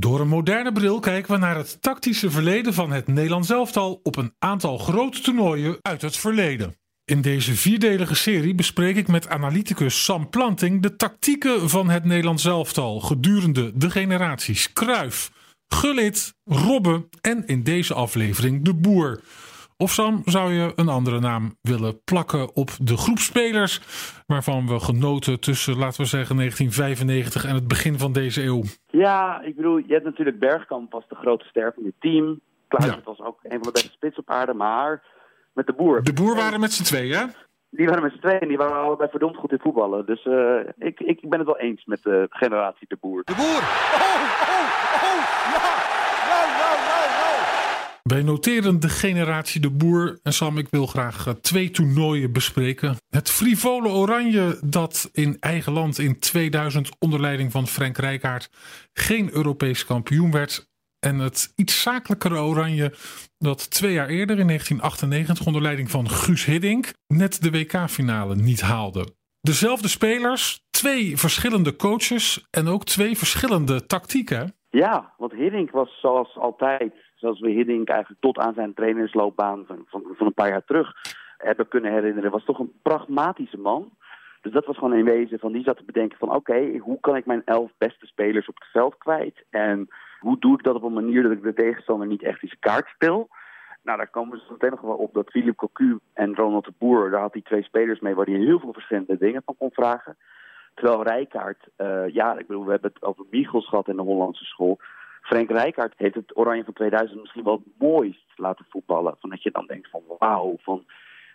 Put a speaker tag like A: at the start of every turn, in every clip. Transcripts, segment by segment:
A: Door een moderne bril kijken we naar het tactische verleden van het Nederlands elftal op een aantal grote toernooien uit het verleden. In deze vierdelige serie bespreek ik met analyticus Sam Planting de tactieken van het Nederlands elftal gedurende de generaties Kruif, Gullit, Robben en in deze aflevering de Boer. Of Sam, zou je een andere naam willen plakken op de groep spelers waarvan we genoten tussen, laten we zeggen, 1995 en het begin van deze eeuw?
B: Ja, ik bedoel, je hebt natuurlijk Bergkamp was de grote ster van je team. Kluivert was ook een van de beste spits op aarde, maar met de boer.
A: De boer waren met z'n tweeën, hè?
B: Die waren met z'n tweeën en die waren allebei verdomd goed in voetballen. Dus uh, ik, ik ben het wel eens met de generatie de boer.
C: De boer! Oh, oh, oh, ja! Nou, nou, nou, nou!
A: Wij noteren de generatie de boer. En Sam, ik wil graag eh, twee toernooien bespreken. Het frivole Oranje dat in eigen land in 2000 onder leiding van Frank Rijkaard geen Europees kampioen werd. En het iets zakelijkere Oranje dat twee jaar eerder in 1998 onder leiding van Guus Hiddink net de WK-finale niet haalde. Dezelfde spelers, twee verschillende coaches en ook twee verschillende tactieken.
B: Ja, want Hiddink was zoals altijd, zoals we Hiddink eigenlijk tot aan zijn trainersloopbaan van, van, van een paar jaar terug hebben kunnen herinneren, was toch een pragmatische man. Dus dat was gewoon een wezen van die zat te bedenken van oké, hoe kan ik mijn elf beste spelers op het veld kwijt? En hoe doe ik dat op een manier dat ik de tegenstander niet echt in kaart speel? Nou, daar komen ze meteen nog wel op dat Philippe Cocu en Ronald de Boer, daar had hij twee spelers mee waar hij heel veel verschillende dingen van kon vragen. Terwijl Rijkaard, uh, ja, ik bedoel, we hebben het over Michels gehad in de Hollandse school. Frank Rijkaard heeft het Oranje van 2000 misschien wel het mooist laten voetballen. Van dat je dan denkt van wauw, van,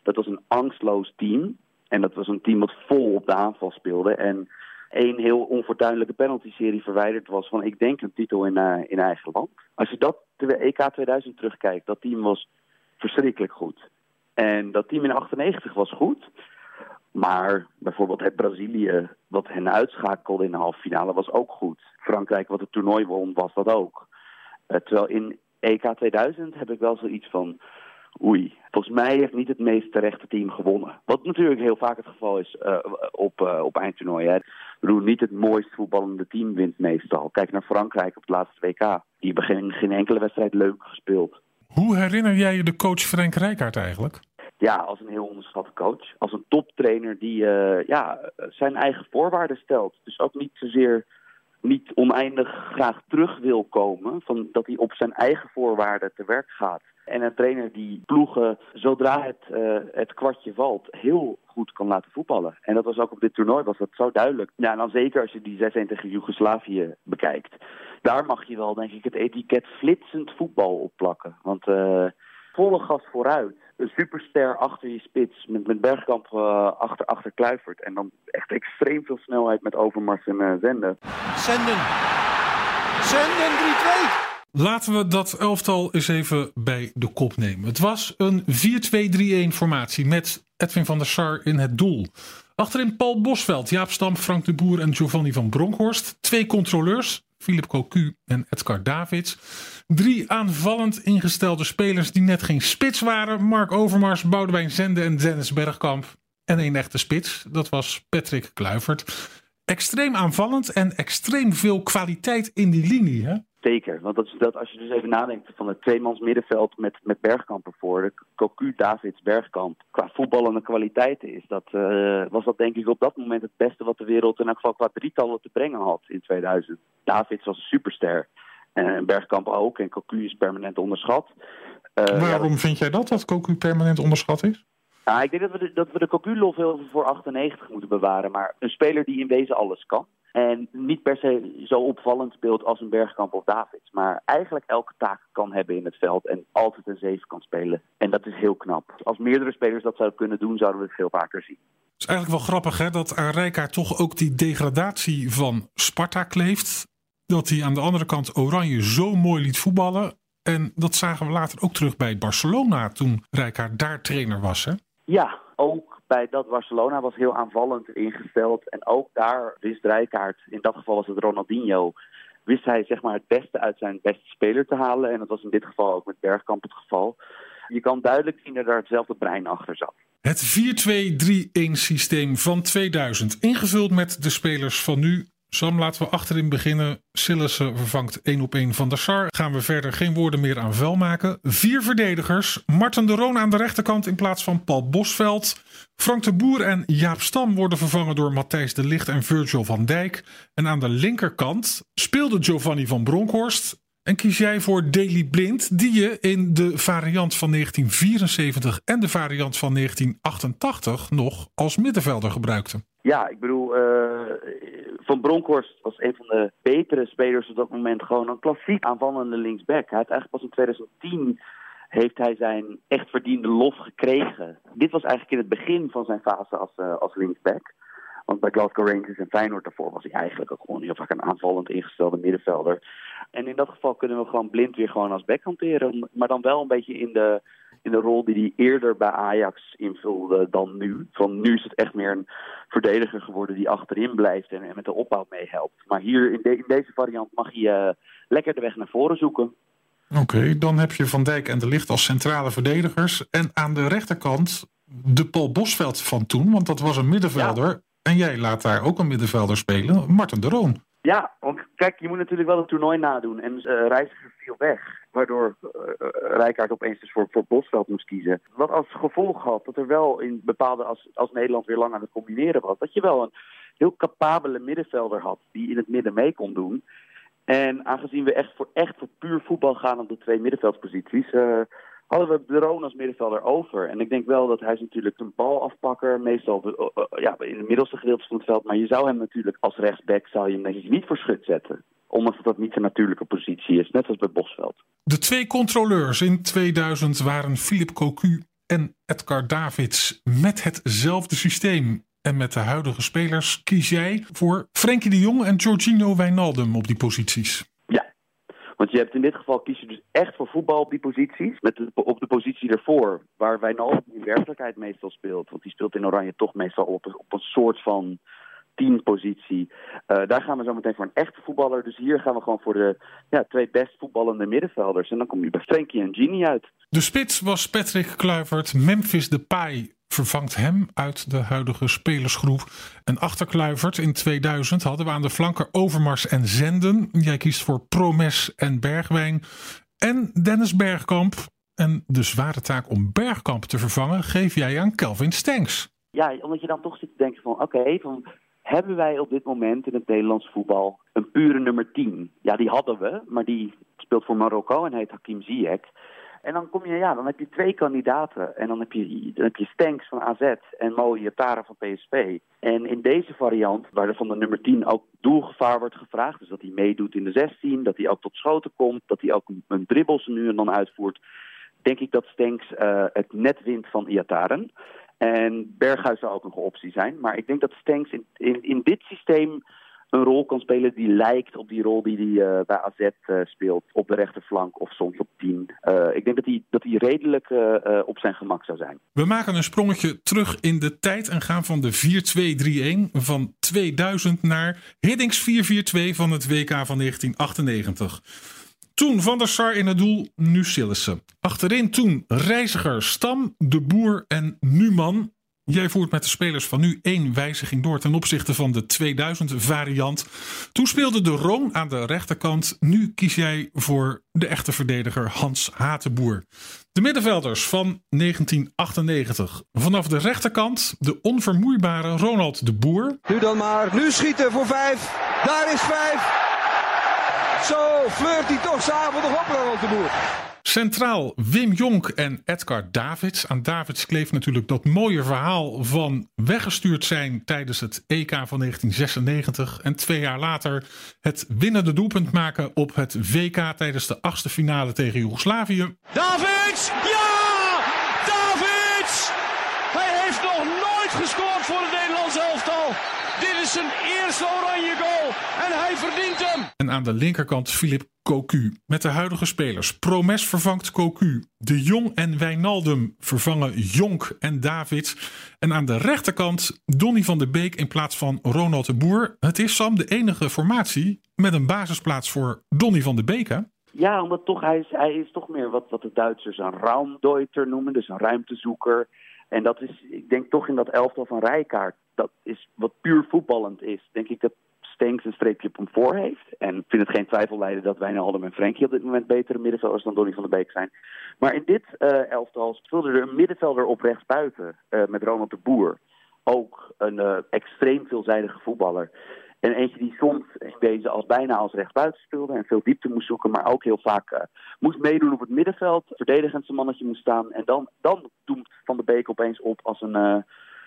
B: dat was een angstloos team. En dat was een team wat vol op de aanval speelde. En één heel onfortuinlijke penalty-serie verwijderd was van, ik denk, een titel in, uh, in eigen land. Als je dat de EK 2000 terugkijkt, dat team was verschrikkelijk goed. En dat team in 98 was goed. Maar bijvoorbeeld het Brazilië, wat hen uitschakelde in de halve finale, was ook goed. Frankrijk, wat het toernooi won, was dat ook. Uh, terwijl in EK 2000 heb ik wel zoiets van oei, volgens mij heeft niet het meest terechte team gewonnen. Wat natuurlijk heel vaak het geval is uh, op, uh, op eindtoernooien. Bedoel, niet het mooist voetballende team wint meestal. Kijk naar Frankrijk op het laatste WK. Die hebben geen, geen enkele wedstrijd leuk gespeeld.
A: Hoe herinner jij je de coach Frank Rijkaard eigenlijk?
B: Ja, als een heel onderschatte coach. Als een toptrainer die uh, ja, zijn eigen voorwaarden stelt. Dus ook niet zozeer niet oneindig graag terug wil komen. Van dat hij op zijn eigen voorwaarden te werk gaat. En een trainer die ploegen, zodra het, uh, het kwartje valt, heel goed kan laten voetballen. En dat was ook op dit toernooi was dat zo duidelijk. Ja, en dan zeker als je die 6-1 tegen Joegoslavië bekijkt. Daar mag je wel, denk ik, het etiket flitsend voetbal opplakken. Want uh, volle gas vooruit. Een superster achter je spits met, met Bergkamp uh, achter, achter Kluivert. En dan echt extreem veel snelheid met Overmars en uh, Zenden.
C: Zenden. Zenden 3-2.
A: Laten we dat elftal eens even bij de kop nemen. Het was een 4-2-3-1 formatie met Edwin van der Sar in het doel. Achterin Paul Bosveld, Jaap Stam, Frank de Boer en Giovanni van Bronckhorst. Twee controleurs, Philip Cocu en Edgar Davids. Drie aanvallend ingestelde spelers die net geen spits waren. Mark Overmars, Boudewijn Zende en Dennis Bergkamp. En één echte spits, dat was Patrick Kluivert. Extreem aanvallend en extreem veel kwaliteit in die linie. Hè?
B: Zeker, want dat is dat als je dus even nadenkt van het tweemans middenveld met, met Bergkamp ervoor, de Cocu, Davids, Bergkamp, qua voetballende kwaliteiten is dat, uh, was dat denk ik op dat moment het beste wat de wereld in elk geval qua drietallen te brengen had in 2000. Davids was superster en Bergkamp ook en Cocu is permanent onderschat.
A: Uh, Waarom ja, vind jij dat, dat Cocu permanent onderschat is?
B: Ja, ik denk dat we de, dat we de Cocu-lof heel veel voor 98 moeten bewaren, maar een speler die in wezen alles kan. En niet per se zo opvallend speelt als een Bergkamp of Davids. Maar eigenlijk elke taak kan hebben in het veld en altijd een zeven kan spelen. En dat is heel knap. Als meerdere spelers dat zouden kunnen doen, zouden we het veel vaker zien.
A: Het is eigenlijk wel grappig hè, dat aan Rijkaard toch ook die degradatie van Sparta kleeft. Dat hij aan de andere kant Oranje zo mooi liet voetballen. En dat zagen we later ook terug bij Barcelona toen Rijkaard daar trainer was. Hè?
B: Ja, ook bij dat Barcelona was heel aanvallend ingesteld. En ook daar wist Rijkaard, in dat geval was het Ronaldinho, wist hij zeg maar, het beste uit zijn beste speler te halen. En dat was in dit geval ook met Bergkamp het geval. Je kan duidelijk zien dat daar hetzelfde brein achter zat.
A: Het 4-2-3-1 systeem van 2000, ingevuld met de spelers van nu, Sam, laten we achterin beginnen. Sillissen vervangt 1 op 1 van der Sar. Gaan we verder geen woorden meer aan vuil maken. Vier verdedigers. Marten de Roon aan de rechterkant in plaats van Paul Bosveld. Frank de Boer en Jaap Stam worden vervangen door Matthijs de Licht en Virgil van Dijk. En aan de linkerkant speelde Giovanni van Bronckhorst. En kies jij voor Daily Blind, die je in de variant van 1974 en de variant van 1988 nog als middenvelder gebruikte.
B: Ja, ik bedoel, uh, Van Bronckhorst was een van de betere spelers op dat moment. Gewoon een klassiek aanvallende linksback. Hij had eigenlijk pas in 2010 heeft hij zijn echt verdiende lof gekregen. Dit was eigenlijk in het begin van zijn fase als, uh, als linksback. Want bij Glasgow Rangers en Feyenoord daarvoor was hij eigenlijk ook gewoon heel vaak een aanvallend ingestelde middenvelder. En in dat geval kunnen we gewoon blind weer gewoon als back hanteren. Maar dan wel een beetje in de, in de rol die hij eerder bij Ajax invulde dan nu. Van nu is het echt meer een verdediger geworden die achterin blijft en, met de opbouw meehelpt. Maar hier in, in, deze variant mag hij uh, lekker de weg naar voren zoeken.
A: Oké, dan heb je Van Dijk en De Licht als centrale verdedigers. En aan de rechterkant de Paul Bosveld van toen, want dat was een middenvelder. En jij laat daar ook een middenvelder spelen, Martin de Roon.
B: Ja, want kijk, je moet natuurlijk wel het toernooi nadoen. En uh, Reiziger viel weg, waardoor uh, Rijkaard opeens dus voor, voor Bosveld moest kiezen. Wat als gevolg had dat er wel in bepaalde, als, als Nederland weer lang aan het combineren was, dat je wel een heel capabele middenvelder had die in het midden mee kon doen. En aangezien we echt voor, echt voor puur voetbal gaan op de twee middenveldsposities, uh, hadden we Droon als middenvelder over. En ik denk wel dat hij natuurlijk een balafpakker, meestal ja, in het middelste gedeelte van het veld. Maar je zou hem natuurlijk als rechtsback zou je hem niet voor schut zetten. Omdat dat niet zijn natuurlijke positie is, net als bij Bosveld.
A: De twee controleurs in 2000 waren Philip Cocu en Edgar Davids met hetzelfde systeem. En met de huidige spelers kies jij voor Frenkie de Jong en Jorginho Wijnaldum op die posities.
B: Ja, want je hebt in dit geval kies je dus echt voor voetbal op die posities. Met de, op de positie ervoor, waar Wijnaldum in werkelijkheid meestal speelt. Want die speelt in Oranje toch meestal op, op een soort van teampositie. Uh, daar gaan we zo meteen voor een echte voetballer. Dus hier gaan we gewoon voor de ja, twee best voetballende middenvelders. En dan kom je bij Frenkie en Genie uit.
A: De spits was Patrick Kluivert. Memphis Depay vervangt hem uit de huidige spelersgroep. En achter Kluivert in 2000 hadden we aan de flanken Overmars en Zenden. Jij kiest voor Promes en Bergwijn. En Dennis Bergkamp. En de zware taak om Bergkamp te vervangen geef jij aan Kelvin Stenks.
B: Ja, omdat je dan toch zit te denken van oké, van hebben wij op dit moment in het Nederlands voetbal een pure nummer 10? Ja, die hadden we, maar die speelt voor Marokko en heet Hakim Ziyech. En dan kom je, ja, dan heb je twee kandidaten. En dan heb je, dan heb je Stanks van AZ en Mo Tara van PSV. En in deze variant, waar er van de nummer 10 ook doelgevaar wordt gevraagd, dus dat hij meedoet in de 16, dat hij ook tot schoten komt, dat hij ook een, dribbels nu en dan uitvoert, denk ik dat Stanks uh, het net wint van Iataren. En Berghuis zou ook nog een optie zijn. Maar ik denk dat Stanks in, in, dit systeem een rol kan spelen die lijkt op die rol die hij uh, bij AZ uh, speelt. Op de rechterflank of soms op 10. Uh, ik denk dat hij, dat hij redelijk op zijn gemak zou zijn.
A: We maken een sprongetje terug in de tijd en gaan van de 4-2-3-1 van 2000 naar Hiddings 4-4-2 van het WK van 1998. Toen Van der Sar in het doel, nu Sillissen. Achterin toen Reiziger, Stam, De Boer en Numan. Jij voert met de spelers van nu één wijziging door ten opzichte van de 2000 variant. Toen speelde de Roon aan de rechterkant. Nu kies jij voor de echte verdediger Hans Hatenboer. De middenvelders van 1998. Vanaf de rechterkant de onvermoeibare Ronald de Boer.
D: Nu dan maar. Nu schieten voor vijf. Daar is vijf. Zo flirt hij toch s'avonds nog op, Ronald de Boer.
A: Centraal Wim Jonk en Edgar Davids. Aan Davids kleeft natuurlijk dat mooie verhaal van weggestuurd zijn tijdens het EK van 1996. En twee jaar later het winnende doelpunt maken op het WK tijdens de achtste finale tegen Joegoslavië.
C: Davids! Ja! Davids! Hij heeft nog nooit gescoord voor het Nederlands elftal. Dit is zijn eerste oranje goal en hij verdient hem.
A: En aan de linkerkant Philip Cocu. Met de huidige spelers. Promes vervangt Cocu. De Jong en Wijnaldum vervangen Jonk en Davids. En aan de rechterkant Donny van de Beek in plaats van Ronald de Boer. Het is Sam de enige formatie met een basisplaats voor Donny van de Beek. Hè?
B: Ja, omdat toch, hij, is, hij is toch meer wat, wat de Duitsers een raumdeuter noemen. Dus een ruimtezoeker. En dat is, ik denk toch in dat elftal van Rijkaard. Dat is wat puur voetballend is. Denk ik dat Stenks een streepje op hem voor heeft. En ik vind het geen twijfel leiden dat Wijnaldum en Frenkie op dit moment betere middenvelders dan Donny van der Beek zijn. Maar in dit uh, elftal speelde er een middenvelder op rechts buiten uh, met Ronald de Boer. Ook een uh, extreem veelzijdige voetballer. En eentje die soms deze als bijna als rechtsbuiten speelde en veel diepte moest zoeken, maar ook heel vaak moest meedoen op het middenveld, verdedigend zijn mannetje moest staan. En dan, dan doemt Beek opeens op als een uh,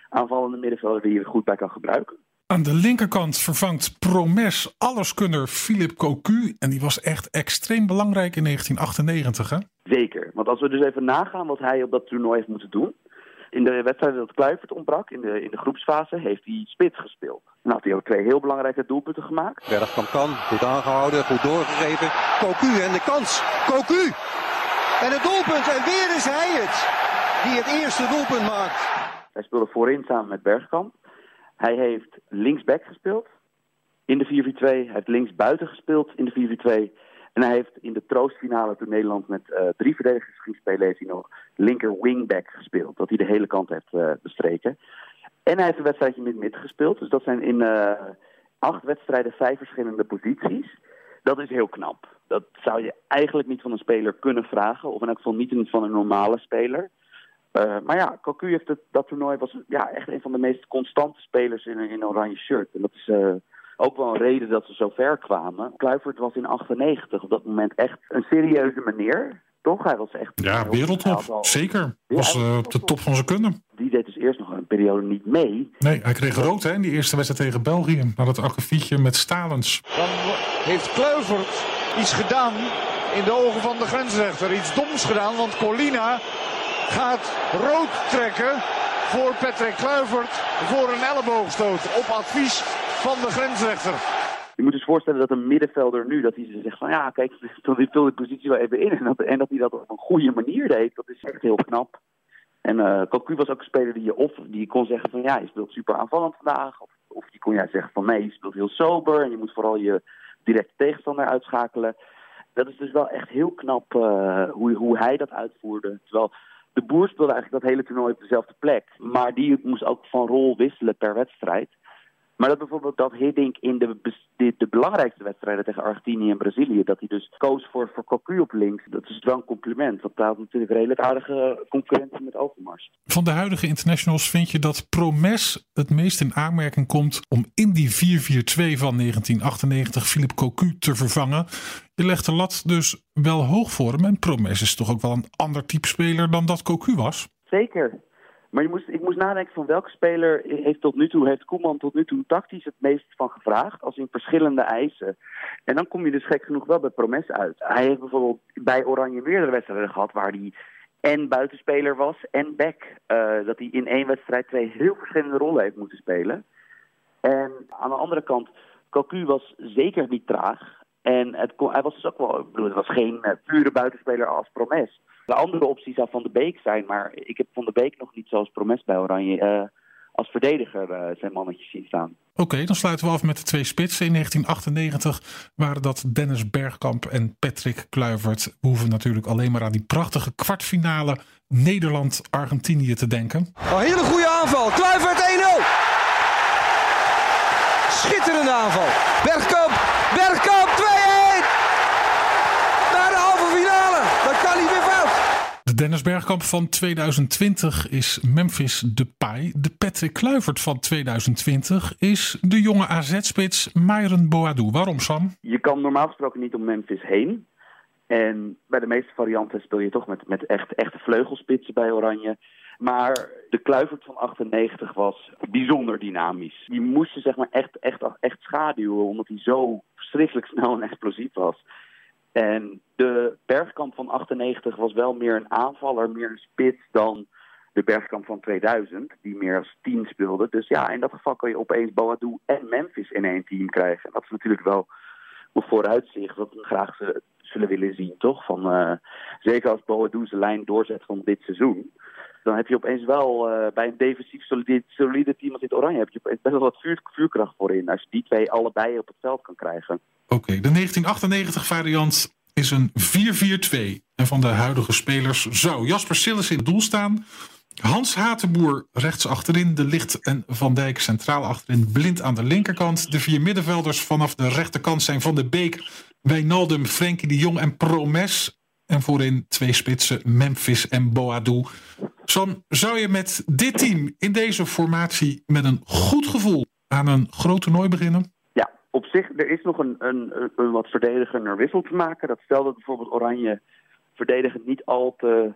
B: aanvallende middenvelder die je goed bij kan gebruiken.
A: Aan de linkerkant vervangt Promes alleskunner Philip Cocu. En die was echt extreem belangrijk in 1998, hè?
B: Zeker. Want als we dus even nagaan wat hij op dat toernooi heeft moeten doen. In de wedstrijd dat Kluivert ontbrak, in de, in de groepsfase, heeft hij spits gespeeld. En had hij ook twee heel belangrijke doelpunten gemaakt.
D: Bergkamp kan, goed aangehouden, goed doorgegeven. Cocu en de kans. Cocu! En het doelpunt, en weer is hij het, die het eerste doelpunt maakt.
B: Hij speelde voorin samen met Bergkamp. Hij heeft linksback gespeeld in de 4-4-2. Hij heeft linksbuiten gespeeld in de 4-4-2. En hij heeft in de troostfinale toen Nederland met uh, drie verdedigers ging spelen, heeft hij nog linker wingback gespeeld. Dat hij de hele kant heeft uh, bestreken. En hij heeft een wedstrijdje met mid gespeeld. Dus dat zijn in uh, acht wedstrijden vijf verschillende posities. Dat is heel knap. Dat zou je eigenlijk niet van een speler kunnen vragen. Of in elk geval niet van een normale speler. Uh, maar ja, Cocu heeft het, dat toernooi was ja, echt een van de meest constante spelers in een in oranje shirt. En dat is uh, ook wel een reden dat ze zo ver kwamen. Kluivert was in 98 op dat moment echt een serieuze meneer. Toch? Hij was echt...
A: Ja, wereldtop. Al... Zeker. Ja, was uh, op de top van zijn kunnen.
B: Die deed dus eerst nog een periode niet mee.
A: Nee, hij kreeg rood hè, in die eerste wedstrijd tegen België. Na dat akkefietje met Stalens.
C: Dan heeft Kluivert iets gedaan in de ogen van de grensrechter. Iets doms gedaan, want Colina gaat rood trekken voor Patrick Kluivert voor een elleboogstoot op advies van de grensrechter.
B: Je moet dus voorstellen dat een middenvelder nu, dat hij zegt van ja, kijk, ik vul de positie wel even in. En dat, en dat hij dat op een goede manier deed, dat is echt heel knap. En uh, Cocu was ook een speler die je of die kon zeggen van ja, je speelt super aanvallend vandaag. Of, of die kon jij zeggen van nee, je speelt heel sober en je moet vooral je directe tegenstander uitschakelen. Dat is dus wel echt heel knap uh, hoe, hoe hij dat uitvoerde. Terwijl de boer speelde eigenlijk dat hele toernooi op dezelfde plek. Maar die moest ook van rol wisselen per wedstrijd. Maar dat bijvoorbeeld dat Hiddink in de, de, de, belangrijkste wedstrijden tegen Argentinië en Brazilië, dat hij dus koos voor, voor Cocu op links, dat is wel een compliment. Want daar had natuurlijk redelijk aardige concurrentie met Overmars.
A: Van de huidige internationals vind je dat Promes het meest in aanmerking komt om in die 4-4-2 van 1998 Philip Cocu te vervangen. Je legt de lat dus wel hoog voor hem en Promes is toch ook wel een ander type speler dan dat Cocu was?
B: Zeker, maar je ik moest nadenken van welke speler heeft tot nu toe, heeft Koeman tot nu toe tactisch het meest van gevraagd, als in verschillende eisen. En dan kom je dus gek genoeg wel bij Promes uit. Hij heeft bijvoorbeeld bij Oranje meerdere wedstrijden gehad waar hij en buitenspeler was en back. Uh, dat hij in één wedstrijd twee heel verschillende rollen heeft moeten spelen. En aan de andere kant, Cocu was zeker niet traag. En het kon, hij was dus ook wel, ik bedoel, het was geen uh, pure buitenspeler als Promes. De andere optie zou Van de Beek zijn, maar ik heb Van de Beek nog niet zoals Promes bij Oranje uh, als verdediger uh, zijn mannetjes zien staan.
A: Oké, okay, dan sluiten we af met de twee spitsen. In 1998 waren dat Dennis Bergkamp en Patrick Kluivert. We hoeven natuurlijk alleen maar aan die prachtige kwartfinale Nederland-Argentinië te denken.
D: Een hele goede aanval. Kluivert 1-0. Schitterende aanval. Bergkamp, Bergkamp 2-1. Naar de halve finale. Dat kan niet meer fout.
A: De Dennis Bergkamp van 2020 is Memphis Depay. De Patrick Kluivert van 2020 is de jonge AZ-spits Myron Boadou. Waarom, Sam?
B: Je kan normaal gesproken niet om Memphis heen. En bij de meeste varianten speel je toch met, met echt, echte vleugelspitsen bij Oranje. Maar de Kluivert van 98 was bijzonder dynamisch. Die moest je zeg maar echt, echt, echt schaduwen, omdat hij zo verschrikkelijk snel en explosief was. En de Bergkamp van 98 was wel meer een aanvaller, meer een spits dan de Bergkamp van 2000, die meer als team speelde. Dus ja, in dat geval kan je opeens Boadou en Memphis in één team krijgen. En dat is natuurlijk wel een vooruitzicht wat we graag zullen willen zien, toch? Van, uh, zeker als Boadou zijn lijn doorzet van dit seizoen. Dan heb je opeens wel uh, bij een defensief solide, solide, team als dit Oranje... heb je opeens best wel wat vuur, vuurkracht voorin. Als je die twee allebei op het veld kan krijgen.
A: Oké, de 1998 variant is een 4-4-2. En van de huidige spelers zou Jasper Sillis in het doel staan. Hans Hatenboer rechts achterin, De Licht en Van Dijk centraal achterin, Blind aan de linkerkant. De vier middenvelders vanaf de rechterkant zijn Van de Beek, Wijnaldum, Frenkie de Jong en Promes. En voorin twee spitsen, Memphis en Boadou. Sam, zou je met dit team in deze formatie met een goed gevoel aan een groot toernooi beginnen?
B: Ja, op zich, er is nog een, een, een wat verdedigender wissel te maken. Dat stelde bijvoorbeeld Oranje verdedigend niet al te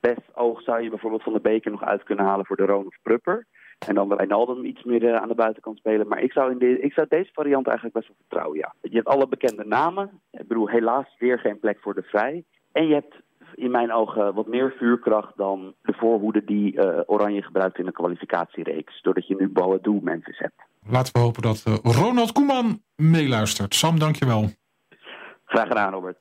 B: best oog zou je bijvoorbeeld van de beker nog uit kunnen halen voor de Roon Prupper. En dan Wijnaldum iets meer eh, aan de buitenkant spelen. Maar ik zou, in de, ik zou deze variant eigenlijk best wel vertrouwen, ja. Je hebt alle bekende namen. Ik bedoel, helaas weer geen plek voor de Vrij. En je hebt in mijn ogen wat meer vuurkracht dan de voorhoede die uh, Oranje gebruikt in de kwalificatiereeks. Doordat je nu Boadu Memphis hebt.
A: Laten we hopen dat uh, Ronald Koeman meeluistert. Sam, dankjewel.
B: Graag gedaan, Robert.